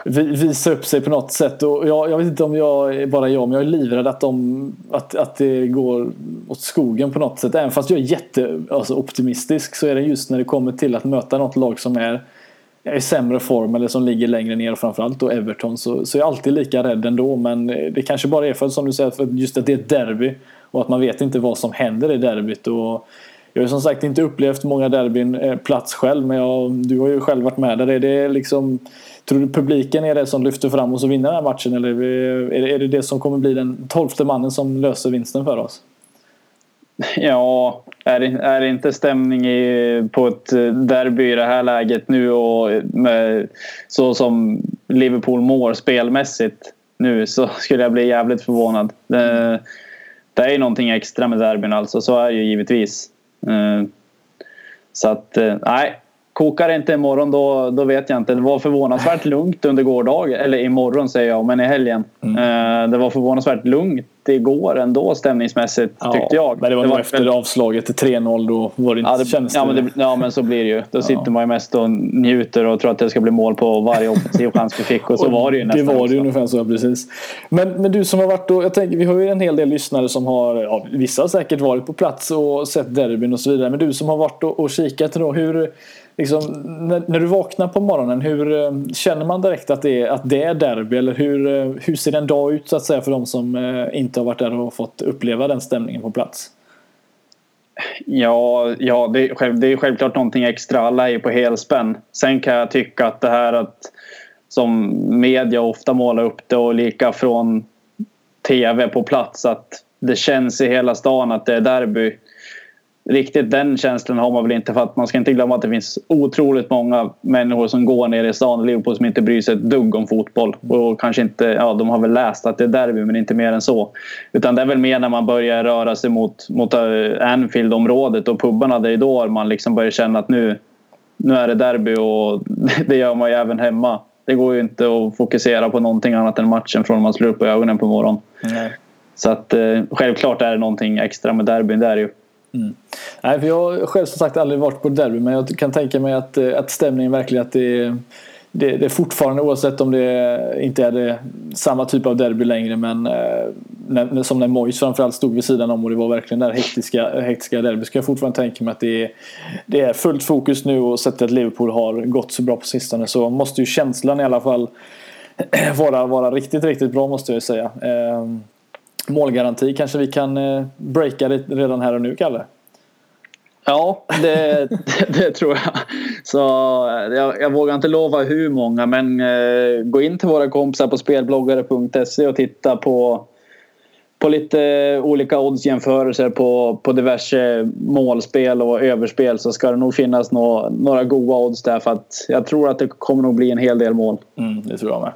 visa upp sig på något sätt. Och jag, jag vet inte om jag är bara jag, men jag är livrädd att, de, att, att det går åt skogen på något sätt. Även fast jag är jätteoptimistisk alltså, så är det just när det kommer till att möta något lag som är i sämre form eller som ligger längre ner framförallt då Everton så, så är jag alltid lika rädd ändå men det kanske bara är för som du säger för just att det är ett derby och att man vet inte vad som händer i derbyt och jag har som sagt inte upplevt många derbyn eh, plats själv men jag, du har ju själv varit med där. Är det liksom, tror du publiken är det som lyfter fram oss och vinner den här matchen eller är det, är det det som kommer bli den tolfte mannen som löser vinsten för oss? Ja, är det, är det inte stämning i, på ett eh, derby i det här läget nu och eh, med, så som Liverpool mår spelmässigt nu så skulle jag bli jävligt förvånad. Det, det är ju någonting extra med derbyn alltså, så är det ju givetvis. Eh, så att, eh, nej. Kokar det inte imorgon då, då vet jag inte. Det var förvånansvärt lugnt under gårdagen. Eller imorgon säger jag, men i helgen. Mm. Eh, det var förvånansvärt lugnt lite igår ändå stämningsmässigt Ja, tyckte jag. Men det var nog väl- efter avslaget till 3-0 då var det inte Ja, det, kändes ja, men det, ja men så blir det ju. Då sitter man ju mest och njuter och tror att det ska bli mål på varje offensiv chans vi fick. Och så var det ju Det nästan var det ju ungefär så, precis. Men, men du som har varit och, jag tänker, vi har ju en hel del lyssnare som har, ja, vissa har säkert varit på plats och sett derbyn och så vidare. Men du som har varit och, och kikat då, hur, liksom, när, när du vaknar på morgonen, hur eh, känner man direkt att det är, att det är derby? Eller hur, eh, hur ser en dag ut så att säga för de som eh, inte har varit där och fått uppleva den stämningen på plats? Ja, ja det, är, själv- det är självklart någonting extra. Alla är ju på helspänn. Sen kan jag tycka att det här att som media ofta målar upp det och lika från tv på plats att det känns i hela stan att det är derby. Riktigt den känslan har man väl inte för att man ska inte glömma att det finns otroligt många människor som går ner i stan i Liverpool som inte bryr sig ett dugg om fotboll. Och kanske inte, ja de har väl läst att det är derby men inte mer än så. Utan det är väl mer när man börjar röra sig mot, mot eh, Anfield-området och pubarna. Det är då man liksom börjar känna att nu, nu är det derby och det gör man ju även hemma. Det går ju inte att fokusera på någonting annat än matchen från man slår upp ögonen på morgonen. Så att eh, självklart är det någonting extra med derbyn. Det är det ju. Mm. Nej, för jag har själv som sagt aldrig varit på derby men jag kan tänka mig att, eh, att stämningen verkligen att det är, det, det är fortfarande oavsett om det inte är det, samma typ av derby längre men eh, när, som när Mois framförallt stod vid sidan om och det var verkligen det här hektiska, hektiska derby så kan jag fortfarande tänka mig att det är, det är fullt fokus nu och sett att Liverpool har gått så bra på sistone så måste ju känslan i alla fall vara, vara riktigt, riktigt bra måste jag ju säga. Ehm, Eh, målgaranti kanske vi kan eh, breaka det redan här och nu Kalle? Ja, det, det, det tror jag. Så eh, jag, jag vågar inte lova hur många men eh, gå in till våra kompisar på spelbloggare.se och titta på, på lite olika oddsjämförelser på, på diverse målspel och överspel så ska det nog finnas nå, några goda odds där för att jag tror att det kommer nog bli en hel del mål. Mm, det tror jag med.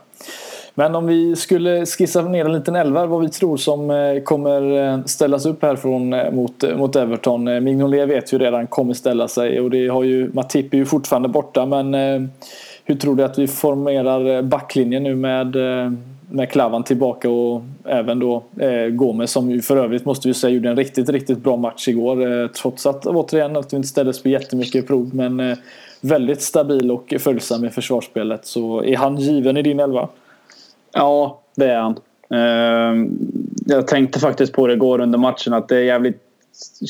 Men om vi skulle skissa ner en liten elva vad vi tror som eh, kommer eh, ställas upp här från, eh, mot, mot Everton. Mignolet vet ju redan kommer ställa sig och det har ju Matip är ju fortfarande borta men hur tror du att vi formerar backlinjen nu med, med Klavan tillbaka och även då eh, Gomes som ju för övrigt måste vi säga gjorde en riktigt, riktigt bra match igår. Eh, trots att återigen att vi inte ställdes på jättemycket prov men eh, väldigt stabil och följsam i försvarsspelet. Så är han given i din elva? Ja, det är han. Ehm, jag tänkte faktiskt på det igår under matchen att det är jävligt,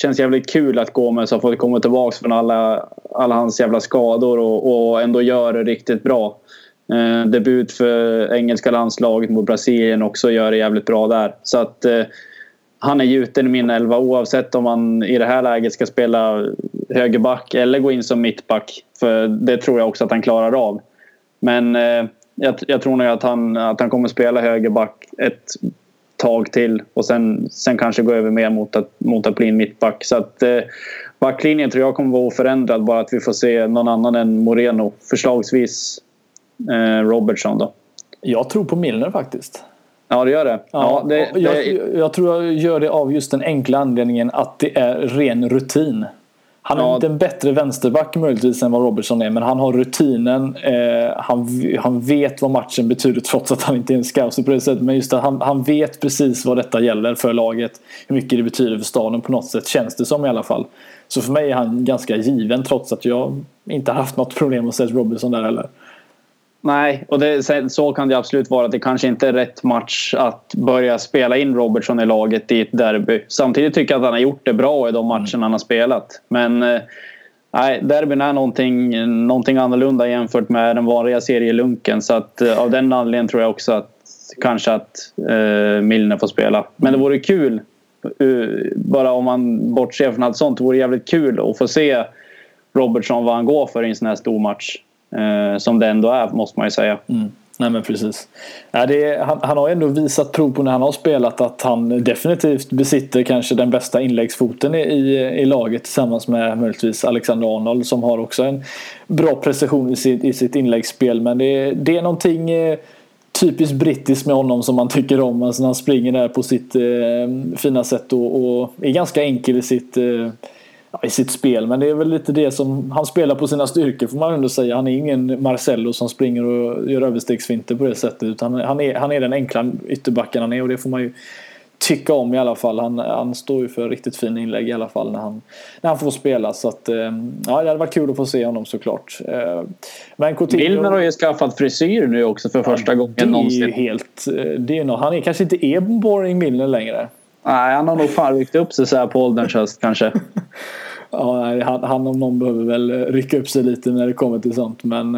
känns jävligt kul att Gomes har fått komma tillbaka från alla, alla hans jävla skador och, och ändå gör det riktigt bra. Eh, debut för engelska landslaget mot Brasilien också gör det jävligt bra där. Så att eh, han är gjuten i min elva oavsett om han i det här läget ska spela högerback eller gå in som mittback. För det tror jag också att han klarar av. Men eh, jag, jag tror nog att han, att han kommer spela högerback ett tag till och sen, sen kanske gå över mer mot att, mot att bli en mittback. Så att eh, backlinjen tror jag kommer vara oförändrad bara att vi får se någon annan än Moreno. Förslagsvis eh, Robertson då. Jag tror på Milner faktiskt. Ja, det gör det. Ja, det, och jag, det jag tror jag gör det av just den enkla anledningen att det är ren rutin. Han är Ja. inte en bättre vänsterback möjligtvis än vad Robertson är men han har rutinen. Eh, han, han vet vad matchen betyder trots att han inte är en scouser på det sättet. Men just att han, han vet precis vad detta gäller för laget. Hur mycket det betyder för staden på något sätt känns det som i alla fall. Så för mig är han ganska given trots att jag inte har haft något problem med Seth Robertson där heller. Nej, och det, så kan det absolut vara. att Det kanske inte är rätt match att börja spela in Robertson i laget i ett derby. Samtidigt tycker jag att han har gjort det bra i de matcherna han har spelat. Men eh, nej, derbyn är någonting, någonting annorlunda jämfört med den vanliga serielunken. Så att, eh, av den anledningen tror jag också att kanske att eh, Milner får spela. Men det vore kul, eh, bara om man bortser från allt sånt, det vore jävligt kul att få se Robertson vad han går för i en sån här stor match. Eh, som det ändå är, måste man ju säga. Mm. Nej men precis. Ja, det är, han, han har ändå visat prov på när han har spelat att han definitivt besitter kanske den bästa inläggsfoten i, i, i laget tillsammans med möjligtvis Alexander Arnold som har också en bra precision i sitt, i sitt inläggsspel. Men det, är- det är någonting eh, typiskt brittiskt med honom som man tycker om. Alltså när han springer där på sitt eh, fina sätt och, och är ganska enkel i sitt eh, ja, i sitt spel. Men det är väl lite det som han spelar på sina styrkor får man ändå säga. Han är ingen Marcello som springer och gör överstegsfinter på det sättet. Utan han är, han är den enkla ytterbacken han är och det får man ju tycka om i alla fall. Han, han står ju för riktigt fina inlägg i alla fall när han, när han får spela. Så att, ja, det hade varit kul att få se honom såklart. Men Coutinho... Milner har ju skaffat frisyr nu också för första ja, gången det någonsin. Är ju helt, det är nog, han är kanske inte är boring Milner längre. Nej, han har nog fan ryckt upp sig så här på ålderns höst kanske. ja, han, han om någon behöver väl rycka upp sig lite när det kommer till sånt. Men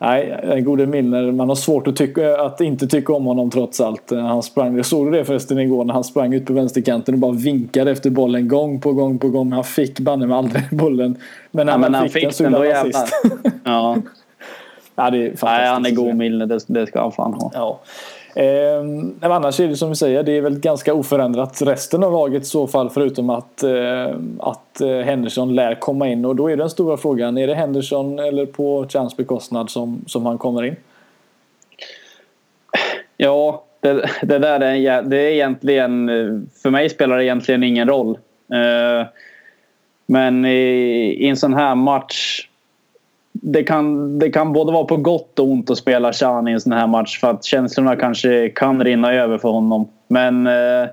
Nej, den gode Milner, man har svårt att, tycka, att inte tycka om honom trots allt. Han sprang, jag såg det förresten igår när han sprang ut på vänsterkanten och bara vinkade efter bollen gång på gång på gång. Han fick banne med aldrig bollen. Men när ja, han, men han fick, den så gjorde han assist. ja. ja, det är Nej, han är god Milner, det, det ska han fan ha. Ja. Eh, annars är det som vi säger, det är väl ganska oförändrat resten av laget i så fall förutom att, eh, att eh, Henderson lär komma in och då är den stora frågan, är det Henderson eller på Chans bekostnad som, som han kommer in? Ja, det, det där är, det är egentligen, för mig spelar det egentligen ingen roll. Eh, men i, i en sån här match det kan, det kan både vara på gott och ont att spela Chan i en sån här match för att känslorna kanske kan rinna över för honom. Men eh,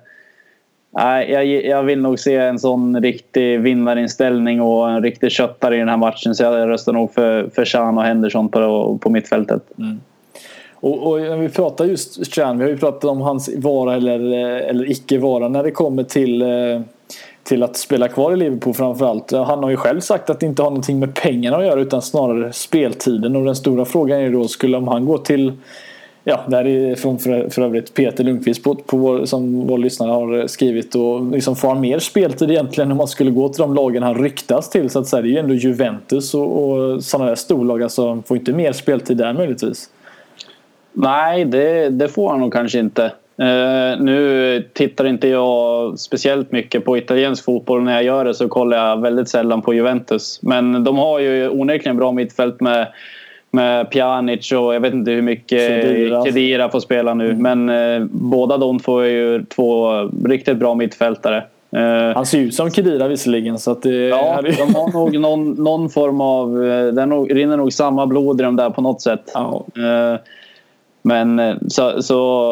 jag, jag vill nog se en sån riktig vinnarinställning och en riktig köttare i den här matchen så jag röstar nog för, för Chan och Henderson på, på mittfältet. Mm. Och, och när vi pratar just Chan, vi har ju pratat om hans vara eller, eller icke vara när det kommer till eh, till att spela kvar i Liverpool framförallt. Han har ju själv sagt att det inte har någonting med pengarna att göra utan snarare speltiden. Och den stora frågan är då, skulle om han gå till Ja, det här är från för, för övrigt Peter Lundqvist på, på vår, som vår lyssnare har skrivit. Och liksom får han mer speltid egentligen om man skulle gå till de lagen han ryktas till? Så att säga, det är ju ändå Juventus och, och sådana där storlag. Alltså, får inte mer speltid där möjligtvis? Nej, det, det får han nog kanske inte. Uh, nu tittar inte jag speciellt mycket på italiensk fotboll. När jag gör det så kollar jag väldigt sällan på Juventus. Men de har ju onekligen bra mittfält med, med Pjanic och jag vet inte hur mycket Kedira får spela nu. Mm. Men uh, båda de två är ju två riktigt bra mittfältare. Uh, Han ser ut som Kedira visserligen. Så att det, ja, de har nog någon, någon form av... Det rinner nog samma blod i dem där på något sätt. Ja. Men eh, så, så,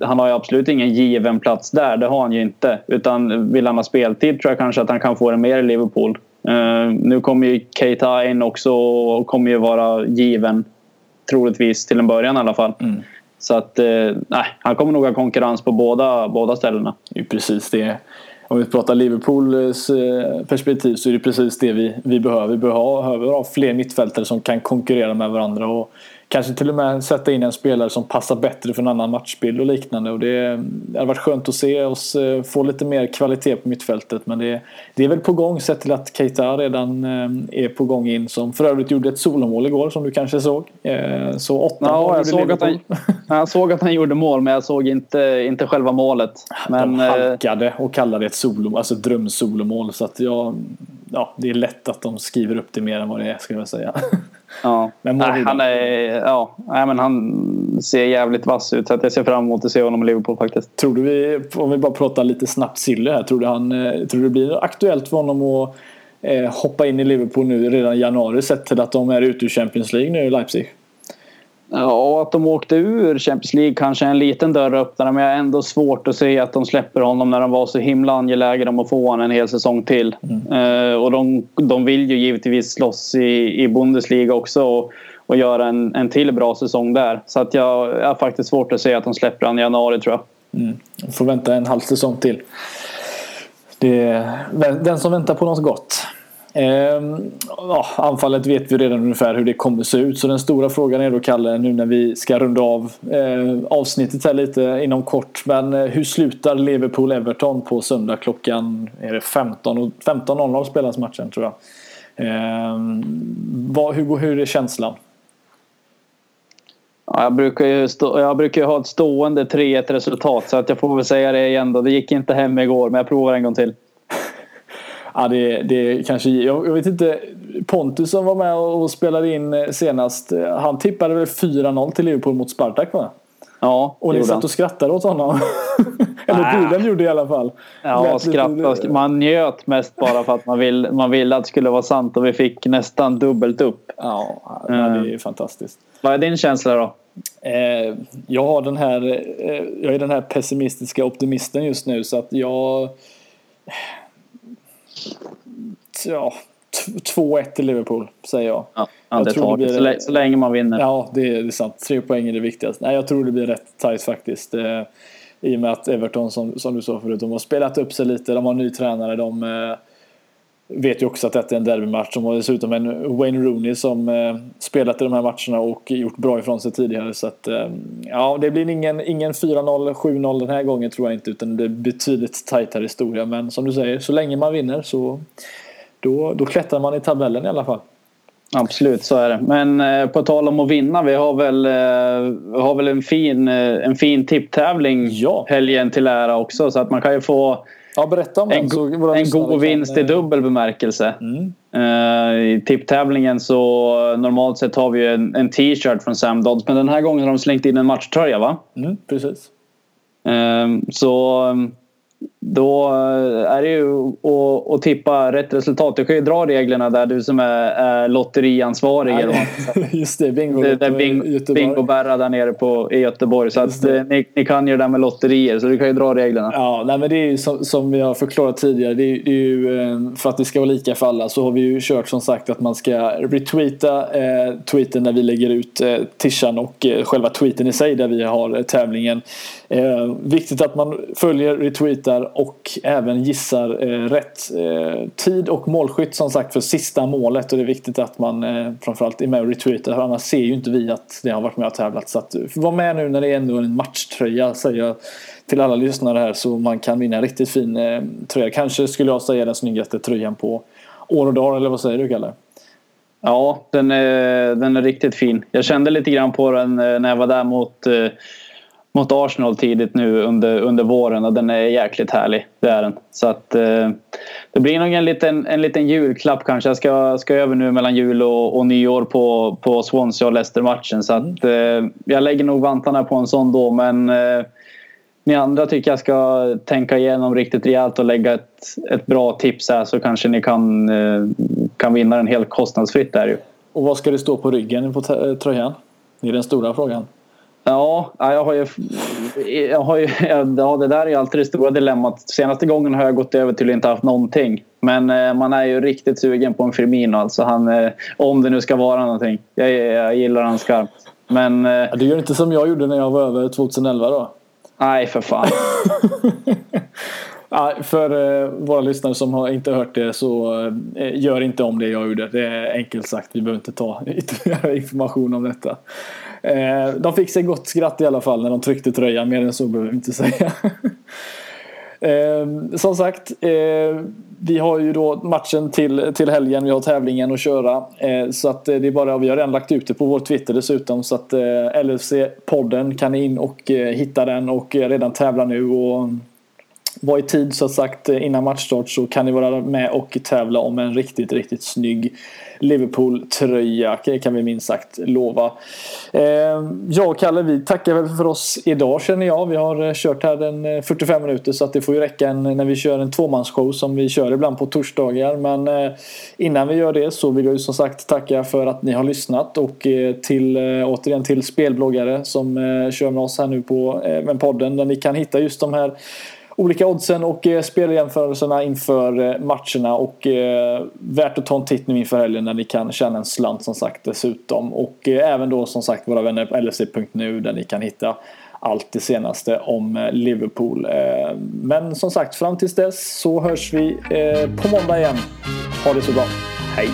han har ju absolut ingen given plats där, det har han ju inte. Utan vill han ha speltid tror jag kanske att han kan få det mer i Liverpool. Uh, nu kommer ju Keita in också och kommer ju vara given. Troligtvis till en början i alla fall. Mm. Så att uh, nej, han kommer nog ha konkurrens på båda, båda ställena. Det är precis det. Om vi pratar Liverpools perspektiv så är det precis det vi, vi behöver. Vi behöver ha fler mittfältare som kan konkurrera med varandra. Och Kanske till och med sätta in en spelare som passar bättre för en annan matchbild och liknande. Och det, det hade varit skönt att se oss eh, få lite mer kvalitet på mittfältet. Men det, det är väl på gång sett till att Keita redan eh, är på gång in. Som för övrigt gjorde ett solomål igår som du kanske såg. Eh, så åtta ja, mål jag såg, att han, jag såg att han gjorde mål men jag såg inte, inte själva målet. Men, de halkade och kallade det ett solo, alltså drömsolomål. Så att jag, ja, det är lätt att de skriver upp det mer än vad det är skulle jag säga. Ja, men nej, han, är, ja nej, men han ser jävligt vass ut. Så jag ser fram emot att se honom i Liverpool faktiskt. Tror du vi, om vi bara pratar lite snabbt Sille här. Tror du, han, eh, tror du det blir aktuellt för honom att eh, hoppa in i Liverpool nu redan i januari sett till att de är ute ur Champions League nu i Leipzig? Ja, att de åkte ur Champions League kanske är en liten dörröppnare men jag har ändå svårt att se att de släpper honom när de var så himla angelägna om att få honom en hel säsong till. Mm. Uh, och de, de vill ju givetvis slåss i, i Bundesliga också och, och göra en, en till bra säsong där. Så att jag, jag har faktiskt svårt att se att de släpper honom i januari tror jag. Mm. Får vänta en halv säsong till. Det, den som väntar på något gott. Eh, ja, anfallet vet vi redan ungefär hur det kommer se ut. Så den stora frågan är då Kalle, nu när vi ska runda av eh, avsnittet här lite inom kort. Men eh, hur slutar Liverpool-Everton på söndag klockan är det 15.00 15 spelas matchen tror jag. Eh, vad, hur, hur är känslan? Ja, jag, brukar ju stå, jag brukar ha ett stående 3-1 resultat så att jag får väl säga det igen då. Det gick inte hem igår men jag provar en gång till. Ja, det, det kanske, jag, jag vet inte. Pontus som var med och spelade in eh, senast. Eh, han tippade väl 4-0 till Liverpool mot Spartak va? Ja, Och ni satt och skrattade åt honom. Eller Duden gjorde i alla fall. Ja, skrattade. Man njöt mest bara för att man, vill, man ville att det skulle vara sant och vi fick nästan dubbelt upp. Ja, det är mm. fantastiskt. Vad är din känsla då? Eh, jag har den här, jag är den här pessimistiska optimisten just nu så att jag... Ja, 2-1 till Liverpool säger jag. Ja, Jag det tror det blir- så länge man vinner. Ja, det är, det är sant. Tre poäng är det viktigaste. Nej, jag tror det blir rätt tajt faktiskt. Eh, I och med att Everton, som, som du sa förut, de har spelat upp sig lite. De har ny tränare. De eh, vet ju också att detta är en derbymatch. De har dessutom en Wayne Rooney som eh, spelat i de här matcherna och gjort bra ifrån sig tidigare. Så att, eh, ja, det blir ingen, ingen 4-0, 7-0 den här gången tror jag inte. Utan det blir betydligt tajtare historia. Men som du säger, så länge man vinner så då, då klättrar man i tabellen i alla fall. Absolut, så är det. Men eh, på tal om att vinna, vi har väl, eh, vi har väl en fin, eh, en fin tipptävling Ja. helgen till ära också. Så att man kan ju få Ja, berätta om en, den. så go- våra en god kan, vinst i eh, dubbel bemärkelse. Mm. Eh, I tipptävlingen så normalt sett har vi ju en, en t-shirt från Sam Dodds. Men den här gången har de slängt in en matchtröja va? Mm, precis. Ehm, Så då eh, är det ju att, att tippa rätt resultat. Du kan ju dra reglerna där du som är, är lotteriansvarig. vad. Just det, bingo. Det, det bing, bingo-Berra där nere på, i Göteborg. Så att, eh, ni, ni kan ju det där med lotterier så du kan ju dra reglerna. Ja, nej, men det är ju som, som vi har förklarat tidigare. Det är, det är ju, eh, för att det ska vara lika för alla så har vi ju kört som sagt att man ska retweeta eh, tweeten när vi lägger ut eh, tishan och eh, själva tweeten i sig där vi har tävlingen. Viktigt att man följer, retweetar och även gissar eh, rätt eh, tid och målskytt som sagt för sista målet och det är viktigt att man eh, framförallt är med och retweetar för annars ser ju inte vi att det har varit med och tävlat. Så att, eh, var med nu när det är ändå en matchtröja säger jag till alla lyssnare här så man kan vinna en riktigt fin eh, tröja. Kanske skulle jag säga den snyggaste tröjan på år och dag eller vad säger du Kalle? Ja, den är, den är riktigt fin. Jag kände lite grann på den eh, när jag var där mot, eh, mot Arsenal tidigt nu under, under våren och den är jäkligt härlig. Det är den. Så att eh, det blir nog en liten, en liten julklapp kanske. Jag ska, ska över nu mellan jul och, och nyår på, på Swansea och Leicester-matchen. Så att eh, jag lägger nog vantarna på en sån då men eh, ni andra tycker jag ska tänka igenom riktigt rejält och lägga ett, ett bra tips här så kanske ni kan, eh, kan vinna den helt kostnadsfritt där ju. Och vad ska det stå på ryggen på tröjan? Det är den stora frågan. Ja, ja, jag har ju... Jag har ju ja, det där är ju alltid det stora dilemmat. Senaste gången har jag gått över till att inte haft någonting. Men eh, man är ju riktigt sugen på en Firmino. Alltså han, eh, om det nu ska vara någonting. Jag, jag gillar han skarpt. Men eh, Ja, Du gör inte som jag gjorde när jag var över 2011 då? nej, för fan. Ja, för våra lyssnare som har inte hört det så gör inte om det jag gjorde. Det är enkelt sagt. Vi behöver inte ta ytterligare information om detta. Eh, de fick sig gott skratt i alla fall när de tryckte tröjan. Mer än så behöver vi inte säga. Eh, som sagt, eh, vi har ju då matchen till, till helgen. Vi har tävlingen att köra. Eh, så att eh, det är bara, vi har redan lagt ut det på vår Twitter dessutom. Så att eh, LFC-podden kan ni in och hitta den och redan tävla nu. Och var i tid så sagt innan matchstart så kan ni vara med och tävla om en riktigt, riktigt snygg Liverpool-tröja. Det kan vi minst sagt lova. Ehm, jag och Kalle, vi tackar väl för oss idag känner jag. Vi har eh, kört här den eh, 45 minuter så att det får ju räcka en, när vi kör en tvåmansshow som vi kör ibland på torsdagar. Men eh, innan vi gör det så vill jag ju som sagt tacka för att ni har lyssnat och till, återigen till spelbloggare som kör med oss här nu på med podden där ni kan hitta just de här olika oddsen och eh, speljämförelserna inför eh, matcherna och eh, värt att ta en titt nu inför helgen när ni kan tjäna en slant som sagt dessutom och eh, även då som sagt våra vänner på LFC.nu där ni kan hitta allt det senaste om eh, Liverpool. Eh, men som sagt fram tills dess så hörs vi eh, på måndag igen. Ha det så bra. Hej!